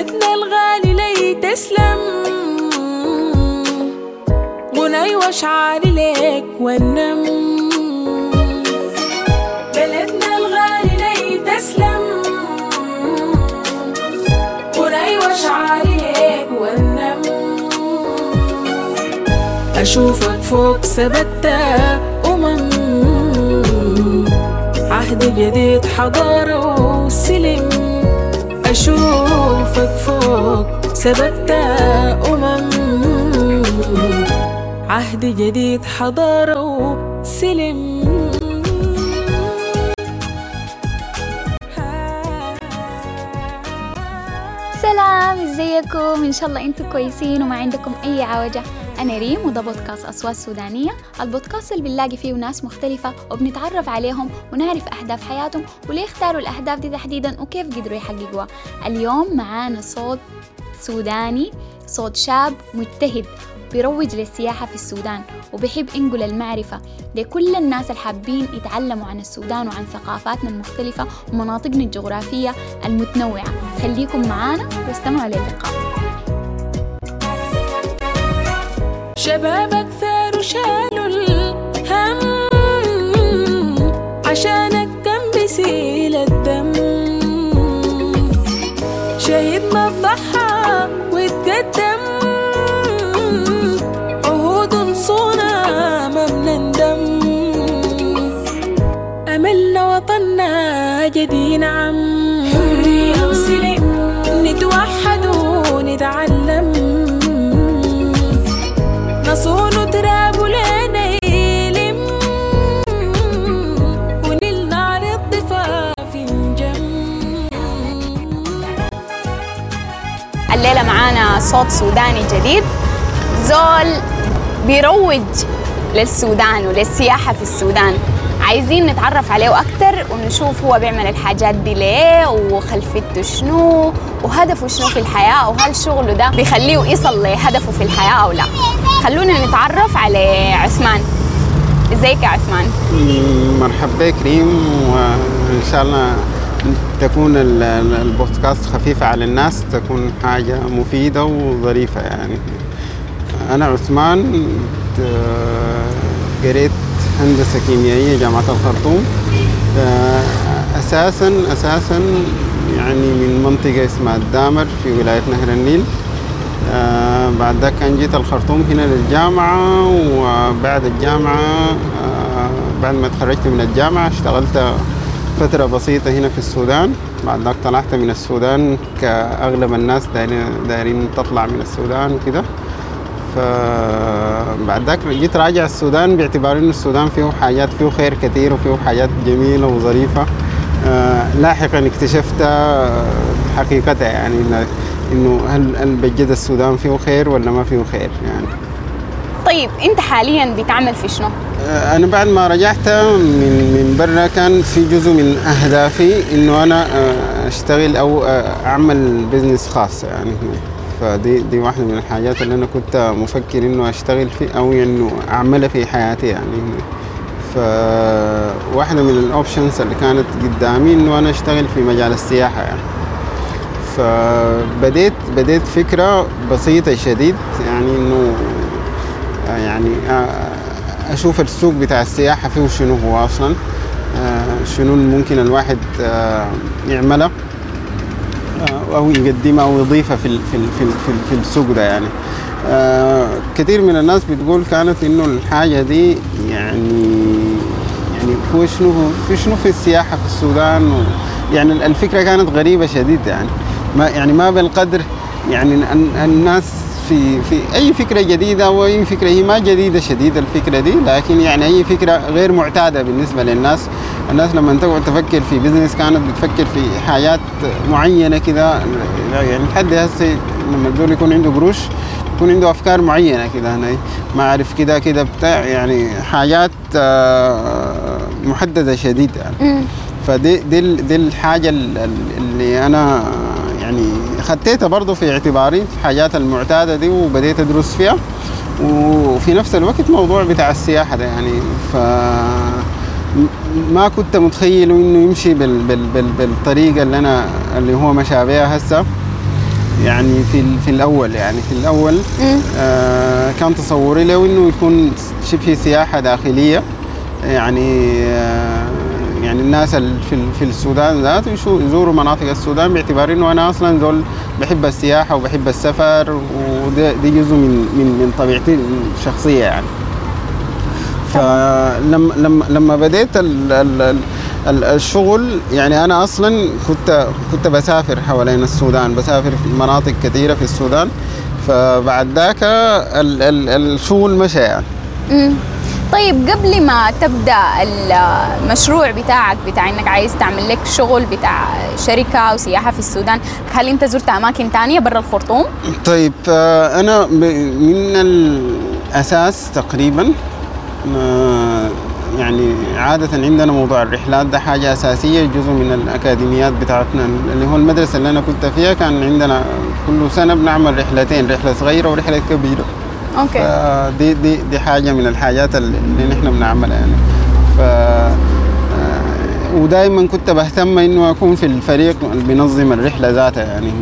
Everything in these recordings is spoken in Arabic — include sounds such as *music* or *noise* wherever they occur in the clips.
بلدنا الغالي لي تسلم غني واشعاري ليك والنم بلدنا الغالي لي تسلم غني واشعاري ليك والنم أشوفك فوق ثبت أمم. عهد جديد حضارة وسلم أشوفك فوق ثبت أمم. عهد جديد حضارة وسلم. سلام إزيكم؟ إن شاء الله أنتم كويسين وما عندكم أي عوجة. أنا ريم وده بودكاست أصوات سودانية. البودكاست اللي بنلاقي فيه ناس مختلفة وبنتعرف عليهم ونعرف أهداف حياتهم وليه اختاروا الأهداف دي تحديدا وكيف قدروا يحققوها. اليوم معانا صوت سوداني صوت شاب مجتهد بيروج للسياحة في السودان وبيحب ينقل المعرفة لكل الناس الحابين يتعلموا عن السودان وعن ثقافاتنا المختلفة ومناطقنا الجغرافية المتنوعة. خليكم معانا واستمعوا للقاء. شبابك ثاروا شالوا الهم عشانك كان بيسيل الدم. شهيدنا ضحى صوت سوداني جديد. زول بيروج للسودان وللسياحة في السودان. عايزين نتعرف عليه أكتر ونشوف هو بيعمل الحاجات دي ليه وخلفيته شنو وهدفه شنو في الحياة وهل شغله ده بيخليه يصل لهدفه في الحياة أو لا. خلونا نتعرف على عثمان. إزيك يا عثمان؟ مرحبا بك ريم وإن شاء الله تكون ال- ال- البودكاست خفيفة على الناس تكون حاجة مفيدة وظريفة يعني. أنا عثمان قريت هندسة كيميائية جامعة الخرطوم. آه، أساسا أساسا يعني من منطقة اسمها الدامر في ولاية نهر النيل. آه بعد ذاك كان جيت الخرطوم هنا للجامعة وبعد الجامعة آه بعد ما تخرجت من الجامعة اشتغلت فترة بسيطة هنا في السودان بعد ذاك طلعت من السودان كأغلب الناس دايرين, تطلع من السودان وكده. فبعد ذاك جيت راجع السودان باعتبار إنه السودان فيه حاجات فيه خير كثير وفيه حاجات جميلة وظريفة. آه لاحقا اكتشفت آه، حقيقتها يعني إنه هل بجد السودان فيه خير ولا ما فيه خير يعني. طيب انت حاليا بتعمل في شنو؟ آه، أنا بعد ما رجعت من من برا كان في جزء من أهدافي إنه أنا آه، أشتغل أو آه، أعمل business خاص يعني فدي دي واحدة من الحاجات اللي أنا كنت مفكر إنه أشتغل في أو إنه أعملها في حياتي يعني فواحدة من ال options اللي كانت قدامي إنه أنا أشتغل في مجال السياحة يعني. فبديت بديت فكرة بسيطة شديد يعني إنه يعني آه، أشوف السوق بتاع السياحة فيه شنو هو أصلا. آه، شنو ممكن الواحد آه، يعمله أو يقدمها أو يضيفها في في في في ال- في السوق ده يعني. كثير من الناس بتقول كانت إنه الحاجة دي يعني يعني هو شنو في شنو في السياحة في السودان؟ يعني الفكرة كانت غريبة شديد يعني. ما يعني ما بالقدر يعني ال- الناس في في أي فكرة جديدة أو اي فكرة هي ما جديدة شديد الفكرة دي. لكن يعني أي فكرة غير معتادة بالنسبة للناس. الناس لما تقعد تفكر في بزنس كانت بتفكر في حاجات معينة كده. يعني لحد هسه لما الزول يكون عنده قروش يكون عنده أفكار معينة كده. هنا ما أعرف كده كده بتاع يعني حاجات آه، محددة شديد يعني فدي دي دي الحاجة ال- ال- اللي أنا يعني خديتها برضه في اعتباري الحاجات المعتادة دي وبديت أدرس فيها. وفي نفس الوقت موضوع بتاع السياحة ده يعني ف ما كنت متخيل إنه يمشي بال بال بال بالطريقة اللي أنا اللي هو مشى هسه. يعني في في الأول يعني في الأول. آه كان تصوري له إنه يكون شبه سياحة داخلية. يعني آه يعني الناس ال- في في السودان ذاته يشو- يزوروا مناطق السودان باعتبار إنه أنا أصلا زول بحب السياحة وبحب السفر وده دي جزء من من من طبيعتي الشخصية يعني. فلما لما لما بديت ال ال ال ال- الشغل يعني أنا أصلا كنت كنت بسافر حوالين السودان بسافر في مناطق كثيرة في السودان. فبعد ذاك ال ال الشغل مشى يعني. طيب قبل ما تبدأ المشروع بتاعك بتاع إنك عايز تعمل لك شغل بتاع شركة أو سياحة في السودان هل أنت زرت أماكن تانية برا الخرطوم؟ طيب آه، أنا من الأساس تقريبا آه، يعني عادة عندنا موضوع الرحلات ده حاجة أساسية جزء من الأكاديميات بتاعتنا اللي هو المدرسة اللي أنا كنت فيها كان عندنا كل سنة بنعمل رحلتين رحلة صغيرة ورحلة كبيرة. أوكي. فدي دي دي حاجة من الحاجات اللي نحن بنعملها يعني. ف ودائما كنت بهتم إنه أكون في الفريق اللي بينظم الرحلة ذاتها يعني.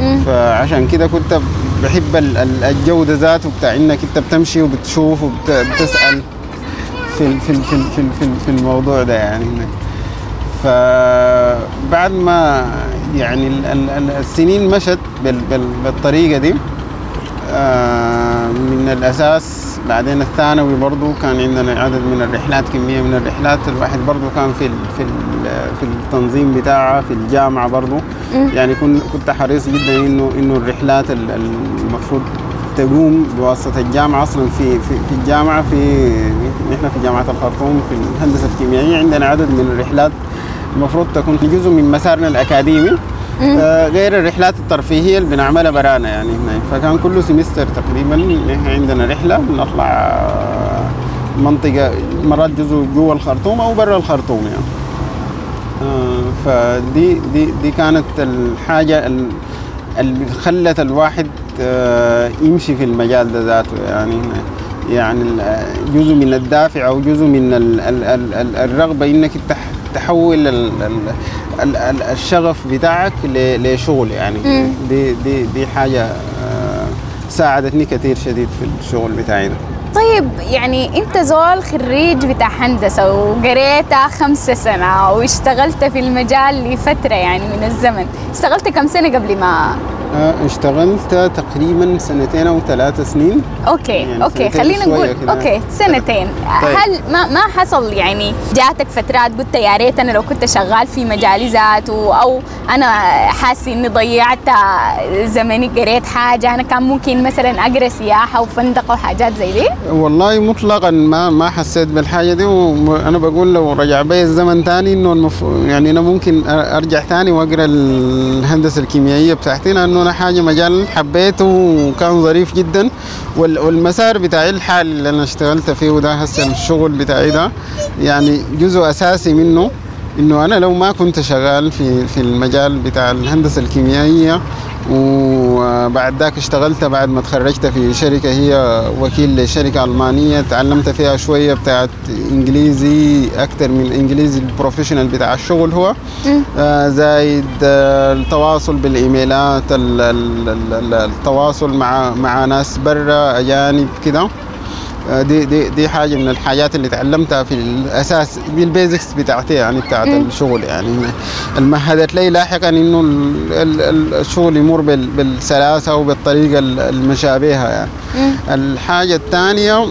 مم. فعشان كده كنت بحب ال- ال- الجو ده ذاته بتاع إنك أنت بتمشي وبتشوف وبتسال في في في في في في الموضوع ده يعني. فبعد ما يعني ال- ال- ال- السنين مشت بال- بال- بالطريقة دي آه، من الأساس. بعدين الثانوي برضو كان عندنا عدد من الرحلات كمية من الرحلات. الواحد برضو كان في ال في ال في التنظيم بتاعها في الجامعة برضو. يعني كن- كنت حريص جدا إنه إنه الرحلات ال- المفروض تقوم بواسطة الجامعة أصلا. في في, في الجامعة في نحن في جامعة الخرطوم في الهندسة الكيميائية عندنا عدد من الرحلات المفروض تكون جزء من مسارنا الأكاديمي. آه، غير الرحلات الترفيهية اللي بنعملها برانا يعني هنا. فكان كل سمستر تقريبا نحن عندنا رحلة بنطلع آه، منطقة مرات جزء جوا الخرطوم أو برا الخرطوم يعني. آه، فدي دي دي كانت الحاجة ال- اللي خلت الواحد آه، يمشي في المجال ده ذاته يعني يعني جزء من الدافع أو جزء من ال ال ال ال الرغبة إنك تح- تحول الشغف بتاعك لشغل يعني. مم. دي دي دي حاجة آه، ساعدتني كثير شديد في الشغل بتاعي ده. طيب يعني انت زول خريج بتاع هندسة وقريت خمسة سنة واشتغلت في المجال لفترة يعني من الزمن. اشتغلت كم سنة قبل ما اشتغلت تقريبا سنتين أو ثلاث سنين okay يعني okay سنتين خلينا نقول. okay سنتين طيب. هل ما ما حصل يعني جاتك فترات قلت يا ريت أنا لو كنت شغال في مجالي ذاته أو أنا حاسه إني ضيعت زمني قريت حاجة أنا كان ممكن مثلا أقرأ سياحة وفندقه وحاجات زي دي والله مطلقا ما ما حسيت بالحاجة دي وأنا بقول لو رجع بي الزمن تاني إنه المفروض يعني أنا ممكن أرجع تاني وأقرأ الهندسة الكيميائية بتاعتي لأنه أنا حاجة مجال حبيته وكان ظريف جدا. وال- والمسار بتاعي الحالي اللي أنا اشتغلت فيه ده هسه الشغل بتاعي ده يعني جزء أساسي منه. إنه أنا لو ما كنت شغال في في المجال بتاع الهندسة الكيميائية وبعد ذاك اشتغلت بعد ما تخرجت في شركة هي وكيل لشركة ألمانية تعلمت فيها شوية بتاعت إنجليزي أكثر من إنجليزي البروفيشنال بتاع الشغل هو. آه زايد آه التواصل بالإيميلات ال- ال- ال- ال- التواصل مع مع ناس برا أجانب كده. دي دي دي حاجة من الحاجات اللي تعلمتها في الأساس دي البيزكس بتاعتي يعني بتاعت الشغل يعني. المهدت لي لاحقا إنه ال- ال- ال- الشغل يمر بال- بالسلاسة وبالطريقة ال- المشابهة يعني. الحاجة الثانية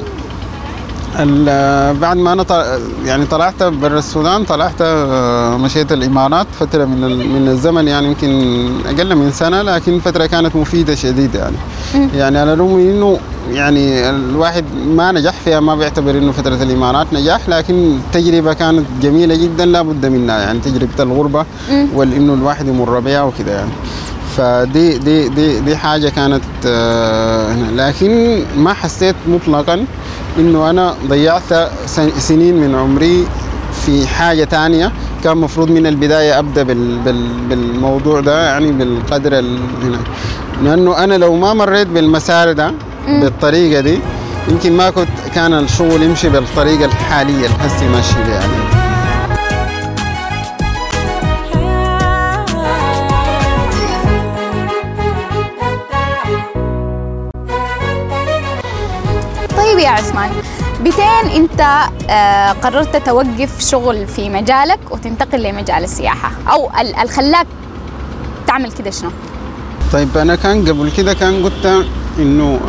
ال- بعد ما أنا. يعني طلعت برا السودان طلعت آه، مشيت الإمارات فترة من من الزمن يعني يمكن أقل من سنة لكن فترة كانت مفيدة شديدة يعني. يعني على الرغم من إنه يعني الواحد ما نجح فيها ما بيعتبر إنه فترة الإمارات نجاح لكن التجربه كانت جميلة جدا لا بد منها يعني تجربة الغربة وانه الواحد يمر بها وكده يعني. فدي دي دي دي حاجة كانت آه،. لكن ما حسيت مطلقا إنه أنا ضيعت سن- سنين من عمري في حاجة تانية. كان مفروض من البداية أبدأ بال بال بالموضوع ده يعني بالقدر ال- هنا. لأنه أنا لو ما مريت بالمسار ده بالطريقة دي يمكن ما كنت كان الشغل يمشي بالطريقة الحالية اللي هسي ماشي بها يعني. طيب يا عثمان بتين انت آه، قررت توقف شغل في مجالك وتنتقل لمجال السياحة أو الخلاك تعمل كده شنو؟ طيب أنا كان قبل كده كان قلت إنه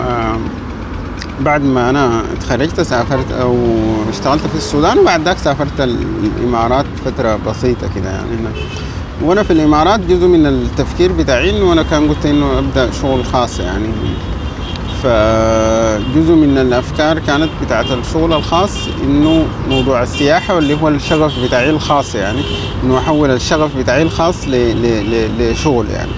بعد ما أنا اتخرجت سافرت أو اشتغلت في السودان وبعد ذاك سافرت الإمارات فترة بسيطة كده يعني هنا. وأنا في الإمارات جزء من التفكير بتاعي إنه أنا كان قلت إنه أبدأ شغل خاص يعني. فجزء من الأفكار كانت بتاعت الشغل الخاص إنه موضوع السياحة واللي هو الشغف بتاعي الخاص يعني. إنه أحول الشغف بتاعي الخاص لشغل يعني.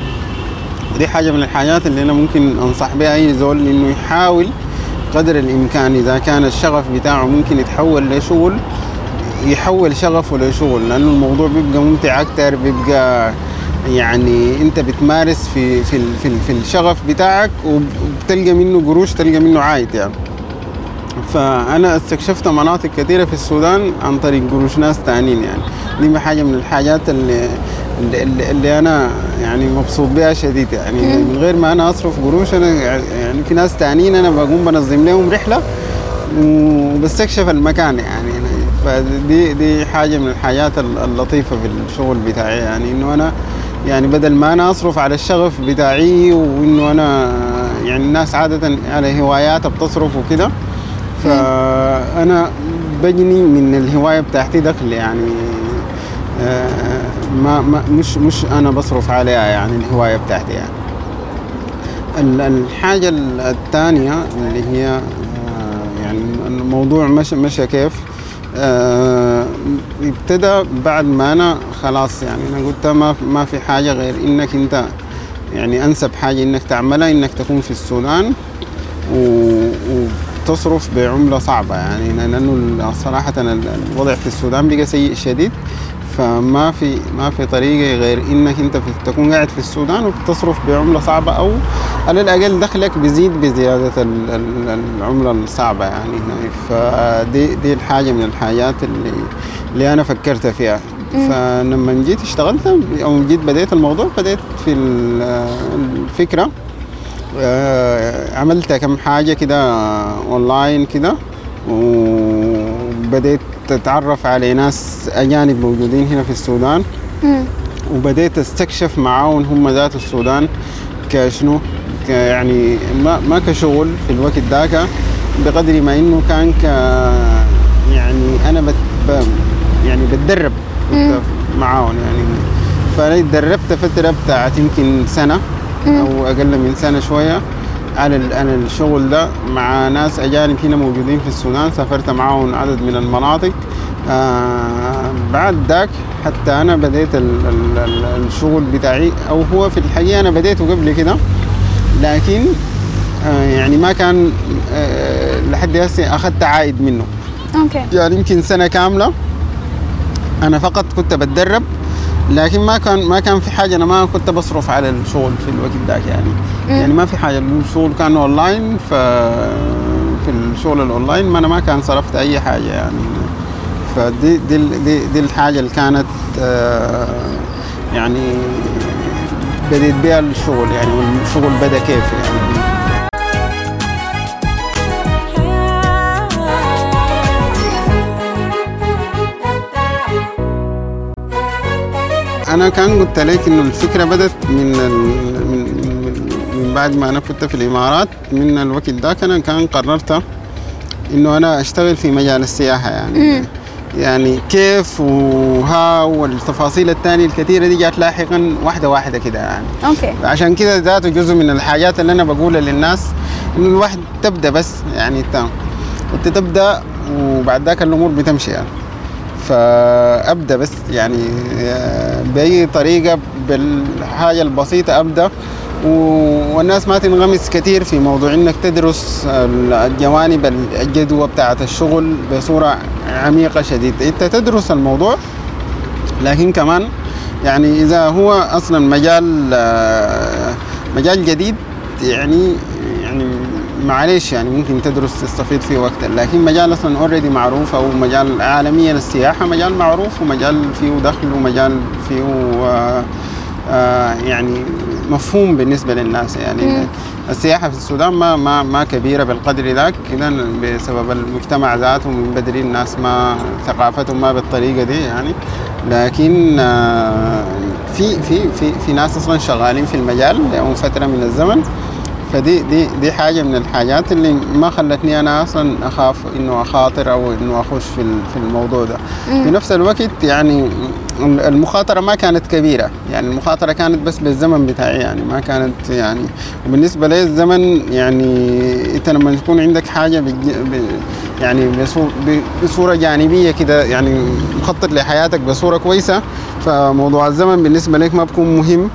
ودي حاجة من الحاجات اللي أنا ممكن أنصح بها أي زول إنه يحاول قدر الإمكان إذا كان الشغف بتاعه ممكن يتحول لشغل يحول شغفه لشغل لأنه الموضوع بيبقى ممتع أكتر بيبقى يعني أنت بتمارس في في في, في الشغف بتاعك وبتلقى منه قروش تلقى منه عايد يعني. فأنا استكشفت مناطق كثيرة في السودان عن طريق قروش ناس تانيين يعني. دي حاجة من الحاجات اللي اللي, اللي أنا يعني مبسوط بها شديد يعني من غير ما أنا أصرف قروش أنا يعني في ناس تانيين أنا بقوم بنظم لهم رحلة وبستكشف المكان يعني. فدي دي حاجة من الحاجات اللطيفة في الشغل بتاعي يعني إنه أنا يعني بدل ما أنا أصرف على الشغف بتاعي وإنه أنا يعني الناس عادة على هوايات بتصرف وكده فأنا بجني من الهواية بتاعتي دخل يعني آه، ما, ما مش مش أنا بصرف عليها يعني الهواية بتاعتي يعني. ال- الحاجة الثانية اللي هي آه، يعني الموضوع مشى مشى كيف آه، ابتدى بعد ما أنا خلاص يعني أنا قلت ما ما في حاجة غير إنك أنت يعني أنسب حاجة إنك تعملها إنك تكون في السودان وتصرف بعملة صعبة يعني لأنه صراحة الوضع في السودان بقى سيء شديد. فما في ما في طريقة غير إنك أنت في تكون قاعد في السودان وبتصرف بعملة صعبة أو على الأقل دخلك بيزيد بزيادة ال- ال- العملة الصعبة يعني هنا. فدي دي الحاجة من الحاجات اللي اللي أنا فكرت فيها. فلما جيت اشتغلت أو جيت بديت الموضوع بديت في ال- الفكرة آه، عملت كم حاجة كده اونلاين كده وبديت اتعرف على ناس أجانب موجودين هنا في السودان. وبديت أستكشف معاهم هم ذات السودان كشنو يعني ما ما كشغل في الوقت ذاك بقدر ما إنه كان ك يعني أنا بت ب يعني بتدرب معاهم يعني. فأنا اتدربت فترة بتاعت يمكن سنة أو أقل من سنة شوية. ال- على الشغل ده مع ناس أجانب هنا موجودين في السودان. سافرت معاهم عدد من المناطق. آه بعد ذاك حتى أنا بديت ال ال ال الشغل بتاعي أو هو في الحقيقة أنا بديته قبل كده. لكن آه يعني ما كان آه لحد هسه أخذت عائد منه. okay. يعني يمكن سنة كاملة أنا فقط كنت بتدرب. لكن ما كان ما كان في حاجة أنا ما كنت بصرف على الشغل في الوقت ذاك يعني. يعني ما في حاجة. الشغل كان اونلاين ف في الشغل الاونلاين ما أنا ما كان صرفت أي حاجة يعني. فدي دي دي, دي الحاجة اللي كانت آه، يعني بديت بها الشغل يعني والشغل بدأ كيف يعني. أنا كان قلت لك إنه الفكرة بدت من. من بعد ما أنا كنت في الإمارات من الوقت ذاك أنا كان قررت إنه أنا أشتغل في مجال السياحة يعني. يعني كيف وها والتفاصيل الثانية الكثيرة دي جات لاحقا واحدة واحدة كده يعني. أوكي. عشان كده ذاته جزء من الحاجات اللي أنا بقولها للناس إنه الواحد تبدأ بس يعني انت تبدأ وبعد ذاك الأمور بتمشي يعني. فأبدأ بس يعني بأي طريقة بالحاجة البسيطة أبدأ. والناس ما تنغمس كثير في موضوع إنك تدرس الجوانب الجدوى بتاعة الشغل بصورة عميقة شديد. أنت تدرس الموضوع لكن كمان يعني إذا هو أصلا مجال مجال جديد يعني معلش يعني ممكن تدرس تستفيد فيه وقتا لكن مجال أصلا اوريدي معروف أو مجال عالميا السياحه مجال معروف ومجال فيه دخل ومجال فيه آه، آه، يعني مفهوم بالنسبة للناس يعني. مم. السياحة في السودان ما ما ما كبيرة بالقدر ذاك كده بسبب المجتمع ذاته من بدري الناس ما ثقافتهم ما بالطريقة دي يعني. لكن آه، في في في في ناس أصلا شغالين في المجال لهم فترة من الزمن. فدي دي دي حاجة من الحاجات اللي ما خلتني أنا أصلا أخاف إنه أخاطر أو إنه أخش في في الموضوع ده. في نفس الوقت يعني المخاطرة ما كانت كبيرة. يعني المخاطرة كانت بس بالزمن بتاعي يعني ما كانت يعني وبالنسبة لي الزمن يعني أنت لما يكون عندك بج- ب- يعني بصو- ب- بصورة جانبية كده يعني مخطط لحياتك بصورة كويسة فموضوع الزمن بالنسبة لك ما بكون مهم.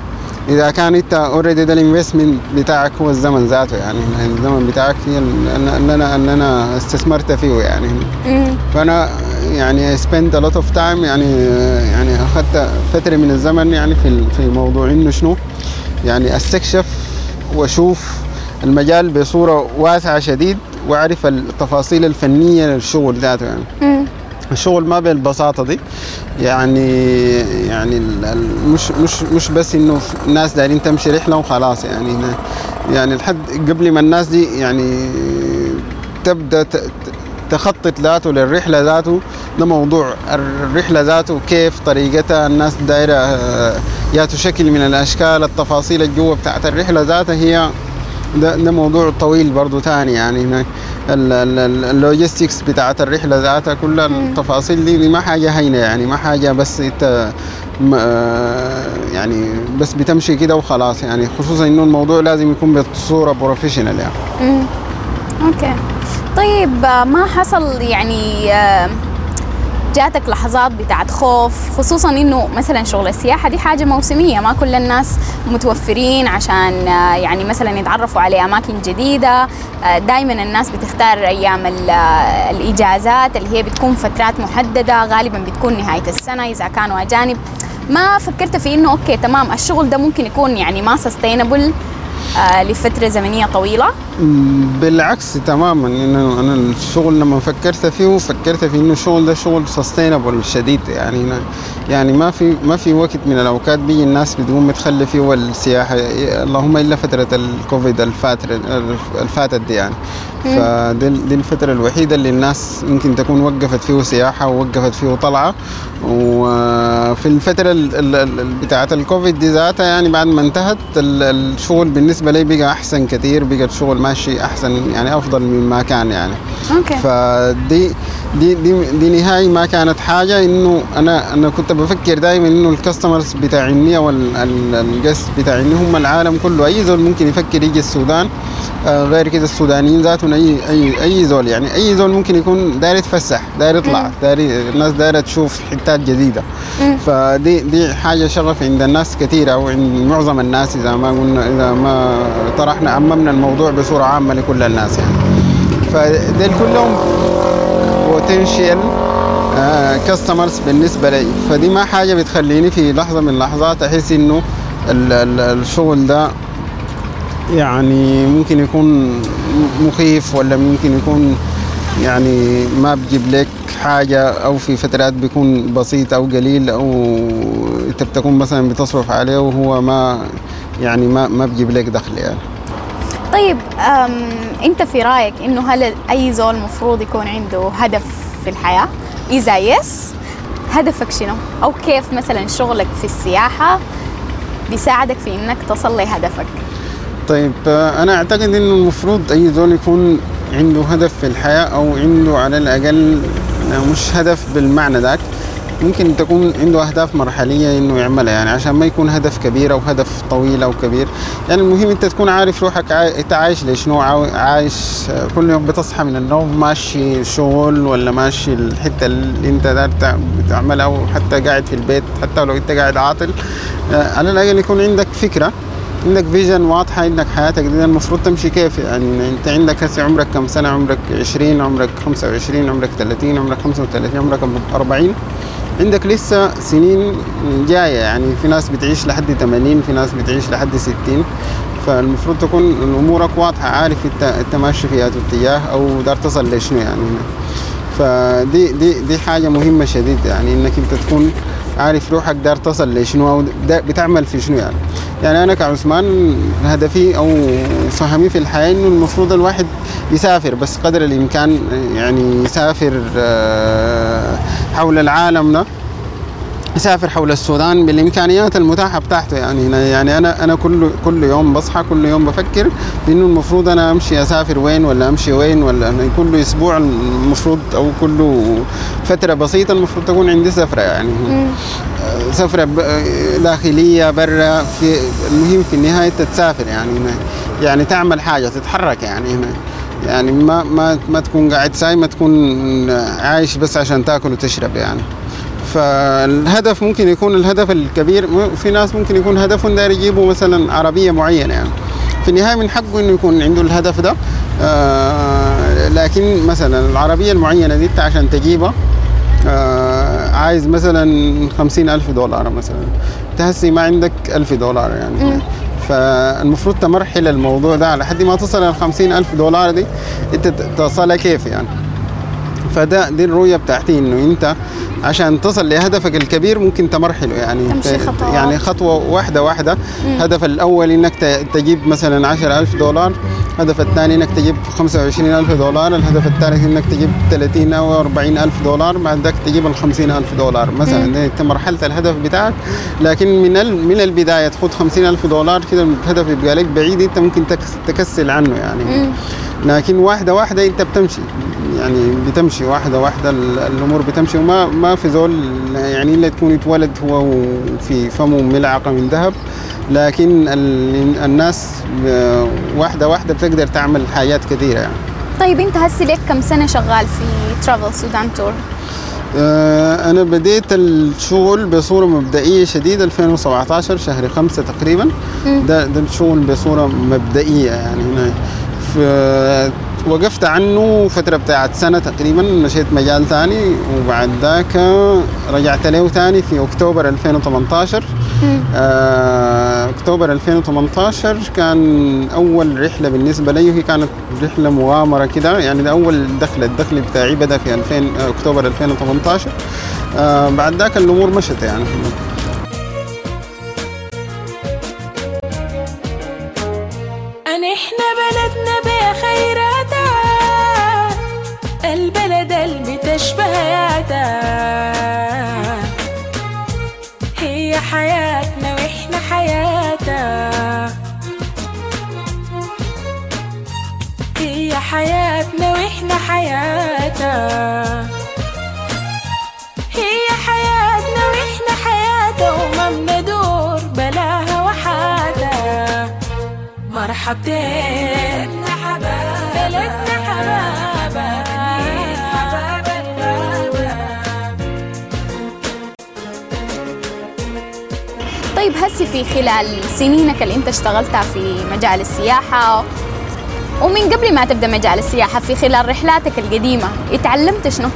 إذا كان أنت already ده ال investment بتاعك هو الزمن ذاته يعني الزمن بتاعك هي ال- اللي أنا اللي أنا استثمرت فيه يعني. فأنا يعني spent a lot of time يعني يعني أخذت فترة من الزمن يعني في في موضوع إنه شنو يعني أستكشف وأشوف المجال بصورة واسعة شديد وأعرف التفاصيل الفنية للشغل ذاته يعني. الشغل ما بالبساطه دي. يعني يعني مش مش مش بس إنه الناس دايرين تمشي رحلة وخلاص. يعني يعني لحد قبل ما الناس دي يعني تبدأ تخطط ذاته للرحلة ذاته ده موضوع الرحلة ذاته كيف طريقتها الناس دايرة آه، يا تشكل من الأشكال التفاصيل الجوة بتاعت الرحلة ذاتها هي ده ده موضوع طويل برضو تاني يعني. ال logistics بتاعت الرحلة ذاتها كل التفاصيل دي, ما حاجة هينة يعني ما حاجة بس انت آه، يعني بس بتمشي كده وخلاص يعني. خصوصا إنه الموضوع لازم يكون بصورة professional يعني. okay. طيب آه، ما حصل يعني آه، جاتك لحظات بتاعت خوف خصوصا إنه مثلا شغل السياحة دي حاجة موسمية ما كل الناس متوفرين عشان آه، يعني مثلا يتعرفوا على أماكن جديدة. دائما الناس بتختار أيام آه، الإجازات اللي هي بتكون فترات محددة غالبا بتكون نهاية السنة إذا كانوا أجانب. ما فكرت في إنه okay تمام الشغل ده ممكن يكون يعني ما sustainable لفترة زمنية طويلة؟ مم، بالعكس تماما. إنه أنا الشغل لما فكرت فيه فكرت في إنه الشغل ده شغل سستينبل شديد. يعني أنا- يعني ما في ما في وقت من الأوقات بيجي الناس بتقوم بتخلي فيه السياحة. اللهم إلا فترة الكوفيد الفاتره الفاتت دي يعني. فدي دي الفترة الوحيدة اللي الناس ممكن تكون وقفت فيه سياحة ووقفت فيه طلعة. وفي الفترة ال- ال- ال- بتاعة الكوفيد دي ذاتها يعني بعد ما انتهت ال- الشغل بالنسبة لي بقى أحسن كثير بقى الشغل ماشي أحسن يعني أفضل مما كان يعني. okay. فدي دي دي دي نهاية ما كانت حاجة إنه أنا أنا كنت بفكر دائما إنه ال customers بتاعيني وال guests بتاعيني هم العالم كله أي زول ممكن يفكر يجي السودان غير كده السودانيين ذاتهم اي اي أي زول يعني أي زول ممكن يكون داير يتفسح داير يطلع داير الناس دايرة تشوف حتات جديدة. فدي دي حاجة شغف عند الناس كثيرة أو عند معظم الناس إذا ما قلنا إذا ما طرحنا عممنا الموضوع بصورة عامة لكل الناس يعني. فديل كلهم بوتنشال كاستمرز بالنسبة لي. فدي ما حاجة بتخليني في لحظة من اللحظات أحس إنه ال- ال- الشغل ده يعني ممكن يكون مخيف ولا ممكن يكون يعني ما بجيب لك حاجة أو في فترات بيكون بسيط أو قليل أو أنت بتكون مثلا بتصرف عليه وهو ما يعني ما ما بجيب لك دخل يعني. طيب أم أنت في رأيك إنه هل أي زول مفروض يكون عنده هدف في الحياة؟ إذا يس هدفك شنو؟ أو كيف مثلا شغلك في السياحة بيساعدك في إنك تصل لهدفك طيب آه، أنا أعتقد إنه المفروض أي زول يكون عنده هدف في الحياة أو عنده على الأقل آه، مش هدف بالمعنى ذاك ممكن تكون عنده أهداف مرحلية إنه يعملها يعني عشان ما يكون هدف كبير أو هدف طويل أو كبير. يعني المهم أنت تكون عارف روحك عاي... أنت عايش لشنو عايش آه، كل يوم بتصحى من النوم ماشي شغل ولا ماشي الحتة اللي أنت داير تع- بتعملها أو حتى قاعد في البيت حتى لو أنت قاعد عاطل. على الأقل يكون عندك فكرة. عندك فيجن واضحة عندك حياتك دي المفروض تمشي كيف؟ يعني أنت عندك هسه عمرك كم سنة؟ عمرك 20 عمرك 25 عمرك 30 عمرك 35 عمرك 40 عندك لسه سنين جاية يعني في ناس بتعيش لحد 80 في ناس بتعيش لحد 60 فالمفروض تكون أمورك واضحة عارف أنت ماشي في أي اتجاه أو دار تصل لشنو يعني. فدي دي دي حاجة مهمة شديد يعني إنك أنت تكون عارف روحك دار تصل لشنو أو بتعمل في شنو يعني. يعني أنا كعثمان هدفي أو فهمي في الحياة إنه المفروض الواحد يسافر بس قدر الإمكان يعني يسافر آه، حول العالم ده. يسافر حول السودان بالإمكانيات المتاحة بتاعته. يعني يعني أنا أنا كل كل يوم بصحى كل يوم بفكر بانه المفروض أنا أمشي أسافر وين ولا أمشي وين ولا أنا كل أسبوع المفروض أو كل فترة بسيطة المفروض تكون عندي سفرة. يعني سفرة داخلية برا في المهم في النهاية تتسافر. يعني يعني تعمل حاجة تتحرك. يعني هنا. يعني ما ما ما تكون قاعد ساي ما تكون عايش بس عشان تاكل وتشرب. يعني فالهدف ممكن يكون الهدف الكبير. في ناس ممكن يكون هدفهم داير يجيبوا مثلا عربية معينة يعني. في النهاية من حقه إنه يكون عنده الهدف ده. آه لكن مثلا العربية المعينة دي انت عشان تجيبها آه عايز مثلا خمسين ألف دولار مثلا. انت هسي ما عندك ألف دولار يعني. فالمفروض تمرحل الموضوع ده على حد ما تصل ال ألف دولار دي. انت تصلها كيف يعني؟ فده دي الرؤية بتاعتي إنه أنت عشان تصل لهدفك الكبير ممكن تمرحله يعني تمشي خطوات. يعني خطوة واحدة واحدة. الهدف الأول إنك تجيب مثلا 10000 دولار الهدف الثاني إنك تجيب 25000 دولار الهدف الثالث إنك تجيب 30 أو 40000 دولار بعد ذاك تجيب ال 50000 دولار. مثلا إنت مرحلة الهدف بتاعك لكن من من البداية تخوض 50000 دولار كده الهدف يبقى لك بعيد أنت ممكن تكس- تكسل عنه يعني. لكن واحدة واحدة انت بتمشي. يعني بتمشي واحدة واحدة ال- الأمور بتمشي. وما ما في زول يعني إلا تكون يتولد هو وفي فمه ملعقة من ذهب. لكن ال- الناس واحدة واحدة بتقدر تعمل حاجات كثيرة يعني. طيب انت هسي لك كم سنة شغال في ترافل سودان تور أنا بديت الشغل بصورة مبدئية شديدة 2017 شهر خمسة تقريبا. ده ده الشغل بصورة مبدئية يعني. هنا في وقفت عنه فترة بتاعت سنة تقريبا مشيت مجال تاني وبعد ذاك رجعت له تاني في أكتوبر 2018 آه، أكتوبر 2018 كان أول رحلة بالنسبة لي هي كانت رحلة مغامرة كده يعني ده أول دخل الدخل بتاعي بدأ في 2000 آه، أكتوبر 2018 آه، بعد ذاك الأمور مشت يعني. مرحبتين بلدنا حباب بلدنا حباب حباب الغابة طيب هسي في خلال سنينك اللي انت اشتغلتها في مجال السياحة ومن قبل ما تبدأ مجال السياحة في خلال رحلاتك القديمة اتعلمت شنو؟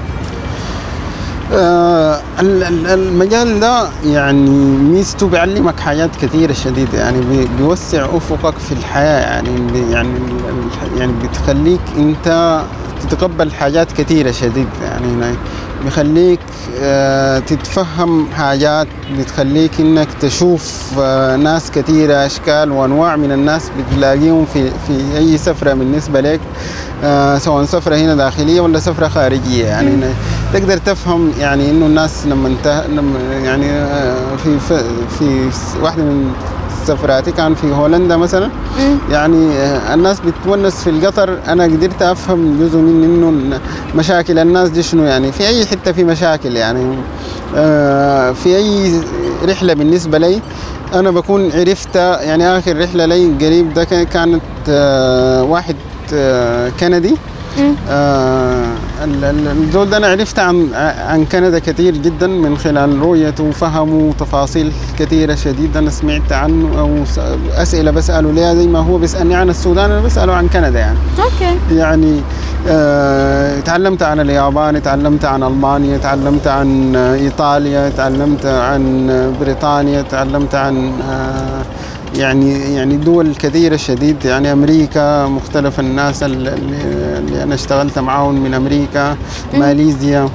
آه، ال- ال- المجال ده يعني ميزته بيعلمك حاجات كثيرة شديدة يعني بي- بيوسع أفقك في الحياة يعني يعني يعني بتخليك أنت تتقبل حاجات كثيرة شديد. يعني هنا بيخليك آه، تتفهم حاجات بتخليك إنك تشوف آه، ناس كثيرة أشكال وأنواع من الناس بتلاقيهم في في أي سفرة بالنسبة لك آه، سواء سفرة هنا داخلية ولا سفرة خارجية. يعني تقدر تفهم يعني إنه الناس لما انت لما يعني في في, واحدة من سفراتي كان في هولندا مثلا. يعني آه، الناس بتونس في القطر. أنا قدرت أفهم جزء من إنه مشاكل الناس دي شنو يعني. في أي حتة في مشاكل يعني. آه، في أي رحلة بالنسبة لي أنا بكون عرفت يعني آخر رحلة لي قريب ده كان- كانت آه، واحد كندي. آه، ال- ال- الزول ده أنا عرفت عن عن كندا كثير جدا من خلال رؤيته وفهمه وتفاصيل كثيره شديدة أنا سمعت عنه أو أسئلة بسأله. ليها زي ما هو بيسألني عن السودان أنا بسأله عن كندا يعني. أوكي. يعني آه، تعلمت عن اليابان تعلمت عن ألمانيا تعلمت عن إيطاليا تعلمت عن بريطانيا تعلمت عن آه، يعني يعني دول كثيره شديد. يعني أمريكا مختلف الناس اللي, اللي أنا اشتغلت معاهم من أمريكا ماليزيا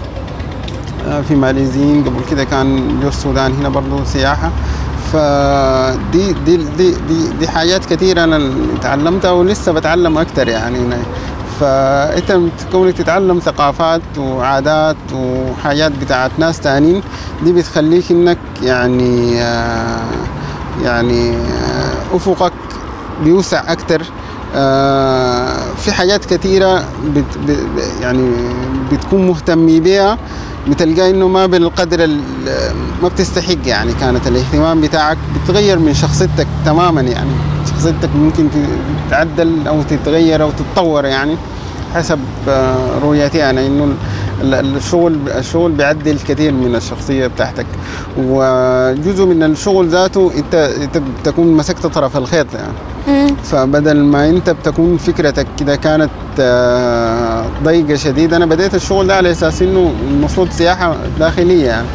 آه، في ماليزيين قبل كده كان جو السودان هنا برضو سياحة. فدي دي دي دي, دي حاجات كثيرة أنا تعلمتها ولسه بتعلم أكتر يعني. هنا. فأنت كونك تتعلم ثقافات وعادات وحاجات بتاعت ناس تانيين دي بتخليك إنك يعني آه، يعني آه، أفقك بيوسع آه، في حاجات كثيرة بت يعني بتكون مهتم بيها بتلقى إنه ما بالقدر ال- ما بتستحق يعني كانت الاهتمام بتاعك بتغير من شخصيتك تماما يعني. شخصيتك ممكن تتعدل أو تتغير أو تتطور يعني حسب آه، رؤيتي أنا. إنه الشغل الشغل بيعدل كثير من الشخصية بتاعتك. وجزء من الشغل ذاته انت انت بتكون مسكت طرف الخيط يعني. مم. فبدل ما انت بتكون فكرتك كده كانت آه، ضيقة شديد أنا بديت الشغل ده على أساس انه المفروض سياحة داخلية يعني.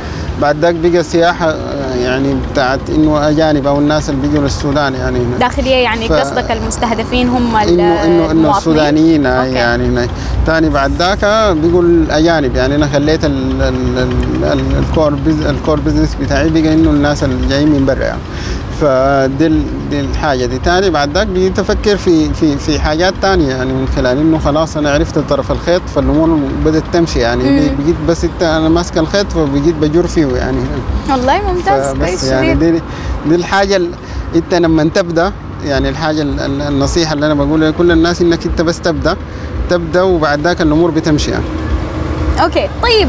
بعد ذاك بقى سياحة آه، يعني بتاعت إنه أجانب أو الناس اللي بيجوا للسودان يعني هنا. داخلية يعني ف- قصدك المستهدفين هم انه انه إنه؟ السودانيين okay. يعني هنا. تاني بعد ذاك بيقول الأجانب يعني أنا خليت ال- ال- ال- ال- ال core busi- ال core business بتاعي بقى إنه الناس اللي جايين من برا يعني فدي دي الحاجة دي. تاني بعد ذاك بقيت أفكر في في في حاجات تانية. يعني من خلال إنه خلاص أنا عرفت طرف الخيط فالأمور بدأت تمشي. يعني. بقيت بس إنت أنا ماسك الخيط فبقيت بجر فيه يعني. والله ممتاز كويس يعني دي, دي الحاجة ال- إنت لما تبدأ يعني الحاجة ال- ال- النصيحة اللي أنا بقولها لكل الناس إنك إنت بس تبدأ تبدأ وبعد ذاك الأمور بتمشي يعني. أوكي طيب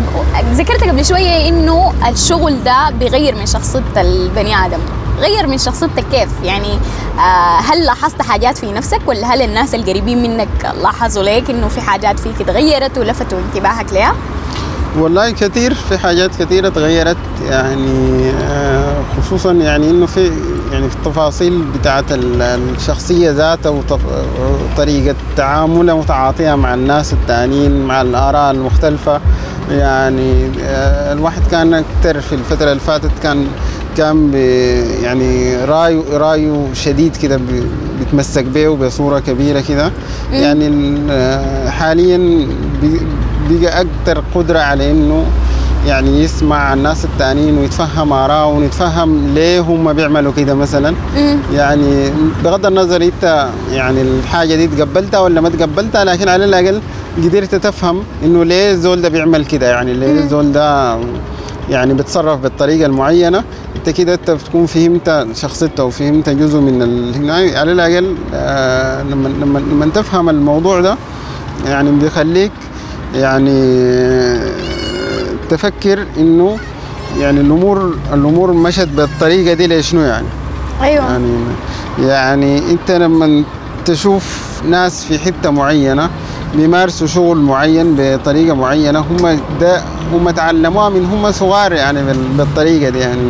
ذكرت قبل شوية إنه الشغل ده بيغير من شخصية البني آدم. غير من شخصيتك كيف؟ يعني آه هل لاحظت حاجات في نفسك ولا هل الناس القريبين منك لاحظوا لك إنه في حاجات فيك تغيرت ولفتوا انتباهك لها والله كثير في حاجات كثيرة تغيرت يعني آه، خصوصا يعني إنه في يعني في التفاصيل بتاعت ال- الشخصية ذاتها وطريقة تعاملها وتعاطيها مع الناس التانيين مع الآراء المختلفة. يعني آه، الواحد كان أكثر في الفترة اللي فاتت كان كان يعني رايه رايه شديد كده بي- بيتمسك به بصورة كبيرة كده. يعني ال- حاليا بقى أكثر قدرة على إنه يعني يسمع الناس التانيين ويتفهم آراءهم ويتفهم ليه هم بيعملوا كده مثلا. يعني بغض النظر أنت يعني الحاجة دي تقبلتها ولا ما تقبلتها لكن على الأقل قدرت تفهم إنه ليه الزول ده بيعمل كده. يعني ليه الزول ده يعني بتصرف بالطريقة المعينة. انت كده انت بتكون فهمت شخصيته وفهمت جزء من ال... هنا على الأقل آه لما لما لما تفهم الموضوع ده يعني بيخليك يعني آه، تفكر انه يعني الأمور الأمور مشت بالطريقة دي لشنو يعني؟ أيوه. يعني يعني انت لما تشوف ناس في حتة معينة بيمارسوا شغل معين بطريقة معينة هم ده هم تعلموها من هم صغار يعني بال- بالطريقة دي يعني.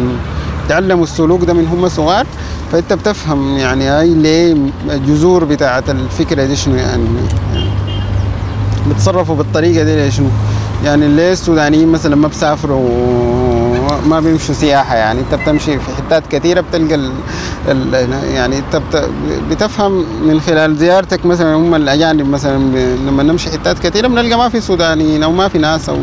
تعلموا السلوك ده من هم صغار فأنت بتفهم يعني هاي ليه الجذور بتاعت الفكرة دي شنو يعني, يعني بتصرفوا بالطريقة دي شنو؟ يعني ليه السودانيين مثلا ما بيسافروا ما بيمشوا سياحة يعني. انت بتمشي في حتات كثيرة بتلقى ال ال يعني انت بت بتفهم من خلال زيارتك مثلا هم الأجانب مثلا لما نمشي حتات كثيرة بنلقى ما في سودانيين أو ما في ناس أو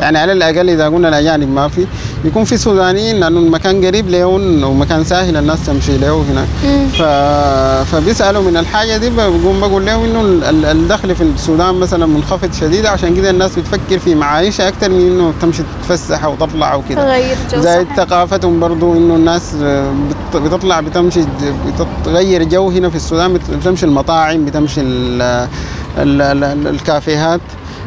يعني على الأقل إذا قلنا الأجانب ما في يكون في سودانيين لأنه المكان قريب لهم ومكان سهل الناس تمشي له هنا. ف... فبيسألوا من الحاجة دي بقوم بقول لهم إنه ال- ال- الدخل في السودان مثلا منخفض شديد عشان كده الناس بتفكر في معايشها أكثر من إنه تمشي تتفسح وتطلع وكده زائد. ثقافتهم برضو إنه الناس بت- بتطلع بتمشي بتغير جو هنا في السودان بت- بتمشي المطاعم بتمشي ال ال ال الكافيهات.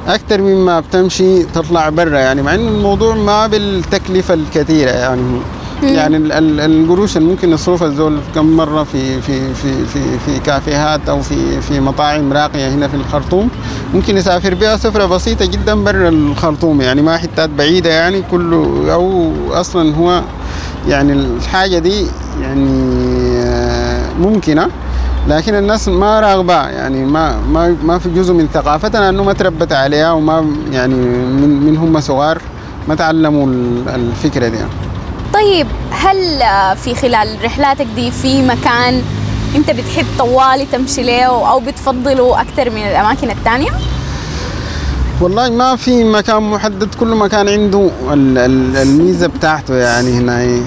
أكثر مما بتمشي تطلع برا يعني مع إنه الموضوع ما بالتكلفة الكثيرة يعني. يعني ال- ال- القروش اللي ممكن يصرفها الزول كم مرة في في في في في كافيهات أو في في مطاعم راقية هنا في الخرطوم ممكن يسافر بها سفرة بسيطة جدا برا الخرطوم يعني ما حتات بعيدة يعني كله أو أصلا هو يعني الحاجة دي يعني آه، ممكنة لكن الناس ما راغبة يعني ما ما ما في جزء من ثقافتنا إنه ما تربت عليها وما يعني من من هم صغار ما تعلموا ال- الفكرة دي. طيب هل في خلال رحلاتك دي في مكان انت بتحب طوالي تمشي له أو بتفضله أكثر من الاماكن الثانية؟ والله ما في مكان محدد كل مكان عنده ال- ال- الميزة بتاعته يعني هنا.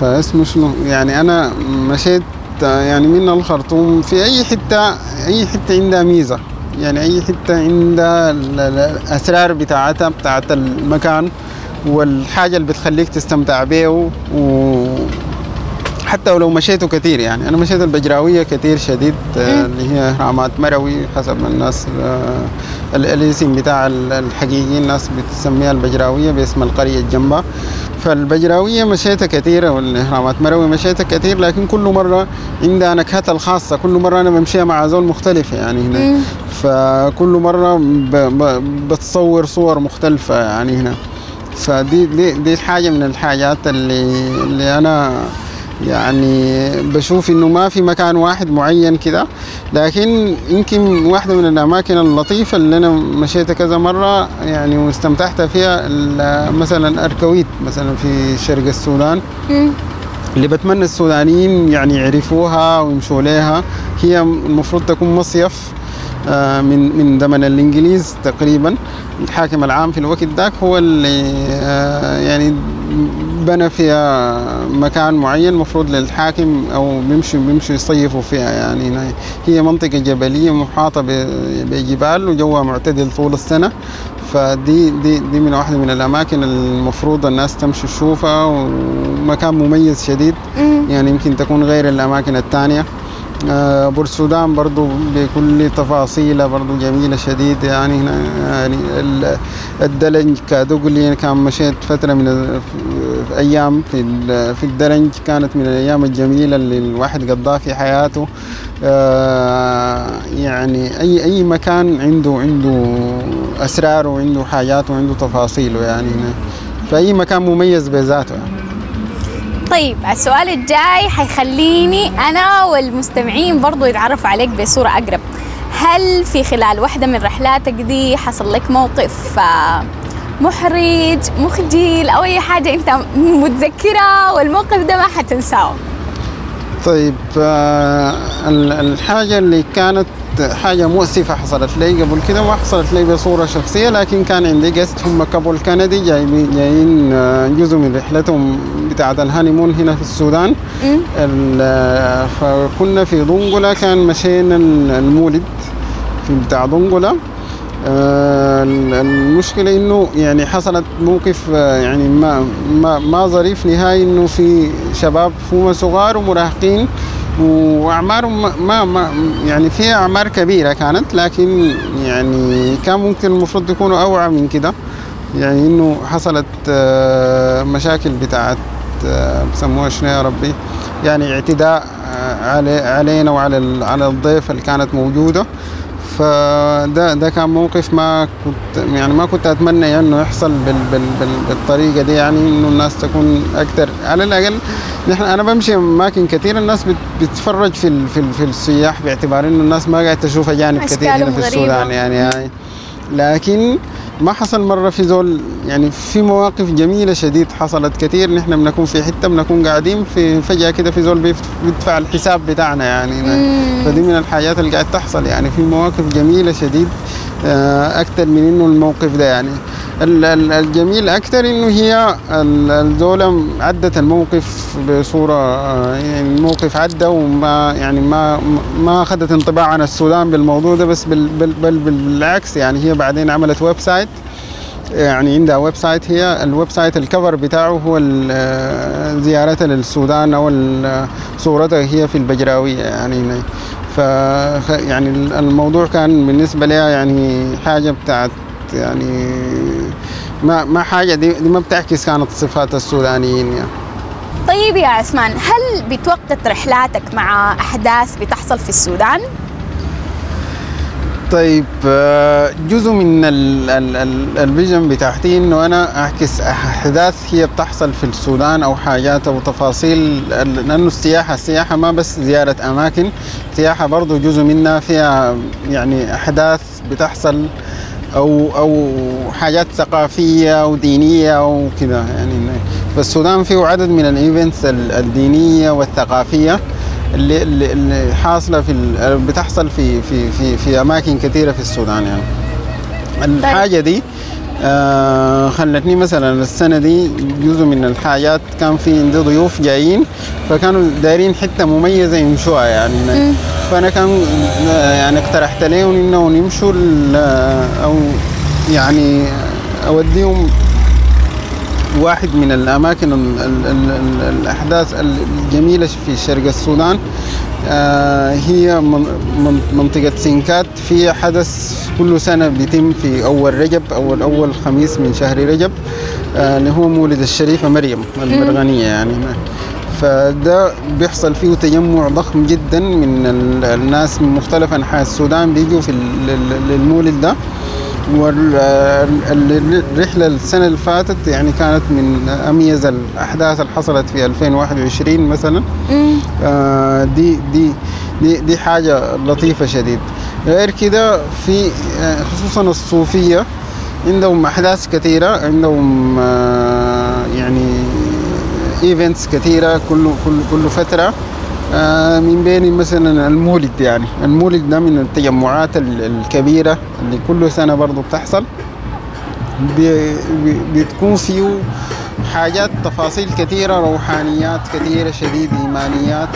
فاسمه شنو؟ يعني أنا مشيت يعني من الخرطوم في أي حتة أي حتة عندها ميزة. يعني أي حتة عندها ال- ال- الأسرار بتاعتها بتاعت المكان والحاجة اللي بتخليك تستمتع بيه و حتى ولو مشيته كثير يعني. أنا مشيت البجراوية كثير شديد آه، اللي هي اهرامات مروي حسب الناس آه، ال- الاسم بتاع ال- الحقيقي الناس بتسميها البجراوية باسم القرية الجنبها فالبجراوية مشيتها كثير والاهرامات مروي مشيتها كثير لكن كل مرة عندها نكهتها الخاصة كل مرة أنا بمشيها مع زول مختلف يعني هنا. فكل مرة ب- ب- بتصور صور مختلفة يعني هنا. فدي دي, دي حاجة من الحاجات اللي اللي أنا يعني بشوف إنه ما في مكان واحد معين كده. لكن يمكن واحدة من الأماكن اللطيفة اللي أنا مشيتها كذا مرة يعني واستمتعت فيها مثلا أركويت مثلا في شرق السودان. اللي بتمنى السودانيين يعني يعرفوها ويمشوا لها هي المفروض تكون مصيف آه، من من زمن الإنجليز تقريبا. الحاكم العام في الوقت ذاك هو اللي آه، يعني بنى فيها مكان معين مفروض للحاكم أو بيمشوا بيمشوا يصيفوا فيها. يعني هنا هي منطقة جبلية محاطة ب- بجبال وجوها معتدل طول السنة. فدي دي دي من واحدة من الأماكن المفروض الناس تمشي تشوفها ومكان مميز شديد. يعني يمكن تكون غير الأماكن الثانية. آه، بورسودان برضو بكل تفاصيلها برضو جميلة شديد. يعني هنا يعني ال- الدلنج كدقلي كان مشيت فترة من ال- في في ال- في الدلنج كانت من الأيام الجميلة اللي الواحد قضاها في حياته. آه، يعني أي أي مكان عنده عنده أسرار وعنده حاجات وعنده تفاصيله يعني. فأي مكان مميز بذاته يعني. طيب السؤال الجاي حيخليني أنا والمستمعين برضو يتعرفوا عليك بصورة أقرب. هل في خلال واحدة من رحلاتك دي حصل لك موقف؟ آه، محرج مخجل أو أي حاجة أنت متذكرها والموقف ده ما حتنساه. طيب آه، ال- الحاجة اللي كانت حاجة مؤسفة حصلت لي قبل كده ما حصلت لي بصورة شخصية لكن كان عندي قست هم كابول كندي جايبين جايين آه، جزء من رحلتهم بتاعة الهانيمون هنا في السودان. ال- آه، فكنا في دنقلة كان مشينا ال- المولد في بتاع دنقلة آه، ال- المشكلة إنه يعني حصلت موقف آه، يعني ما ما ما ظريف نهائي إنه في شباب فوما صغار ومراهقين وأعمارهم ما- ما, يعني في أعمار كبيرة كانت لكن يعني كان ممكن المفروض يكونوا أوعى من كده. يعني إنه حصلت آه، مشاكل بتاعت بسموها شنو يا ربي؟ يعني اعتداء علي علينا وعلى على الضيف اللي كانت موجودة. فده ده كان موقف ما كنت يعني ما كنت أتمنى إنه يحصل بال بال بال بالطريقة دي يعني إنه الناس تكون أكثر على الأقل نحن أنا بمشي أماكن كثير الناس بت بتتفرج في ال في, ال في السياح باعتبار إنه الناس ما قاعدة تشوف أجانب كثير هنا في. السودان يعني, يعني لكن ما حصل مرة في زول يعني في مواقف جميلة شديد حصلت كثير نحن بنكون في حتة بنكون قاعدين في فجأة كده في زول بيدفع الحساب بتاعنا يعني. فدي من الحاجات اللي قاعد تحصل يعني. في مواقف جميلة شديد آه، أكثر من إنه الموقف ده يعني. الجميل أكثر إنه هي ال- الزولة عدت الموقف بصورة آه، يعني الموقف عدى وما يعني ما ما أخذت انطباع عن السودان بالموضوع ده بس بل بل بل بالعكس يعني هي بعدين عملت website يعني عندها website هي ال website ال cover بتاعه هو آه، زيارتها للسودان أو ال- صورتها هي في البجراوية يعني ف يعني الموضوع كان بالنسبة لها يعني حاجة بتاعت يعني ما ما حاجة دي, دي ما بتعكس كانت صفات السودانيين يعني طيب يا عثمان هل بتوقت رحلاتك مع أحداث بتحصل في السودان؟ طيب آه، جزء من ال- ال- ال- الفيجن بتاعتي إنه أنا اعكس أحداث هي بتحصل في السودان أو حاجات أو تفاصيل لأنه السياحة السياحة ما بس زيارة أماكن السياحة برضو جزء منها فيها يعني أحداث بتحصل أو أو حاجات ثقافية ودينيه وكذا يعني فالسودان فيه عدد من الايفنتس ال- الدينية والثقافية اللي اللي, حاصلة في بتحصل في في في في أماكن كثيرة في السودان يعني. الحاجة دي آه خلتني مثلا السنة دي جزء من الحاجات كان في عندي ضيوف جايين فكانوا دايرين حتة مميزة يمشوها يعني. فأنا كان يعني اقترحت لهم إنه يمشوا أو يعني أوديهم واحد من الأماكن ال ال ال ال الأحداث الجميلة في شرق السودان. هي من- من- منطقة سنكات في حدث كل سنة بيتم في أول رجب أول أول خميس من شهر رجب آه اللي هو مولد الشريفة مريم المرغنية يعني. فده بيحصل فيه تجمع ضخم جدا من ال- الناس من مختلف أنحاء السودان بيجوا في ال- ال- المولد ده. والرحلة السنة اللي فاتت يعني كانت من أميز الأحداث اللي حصلت في 2021 مثلا. آه، دي دي دي دي حاجة لطيفة شديد. غير كده في آه، خصوصا الصوفية عندهم أحداث كثيرة عندهم آه، يعني ايفنتس كثيرة كل كل كل فترة. من بين مثلا المولد يعني. المولد ده من التجمعات ال- الكبيرة اللي كل سنة برضو بتحصل. بتكون فيه حاجات تفاصيل كثيرة روحانيات كثيرة شديد إيمانيات.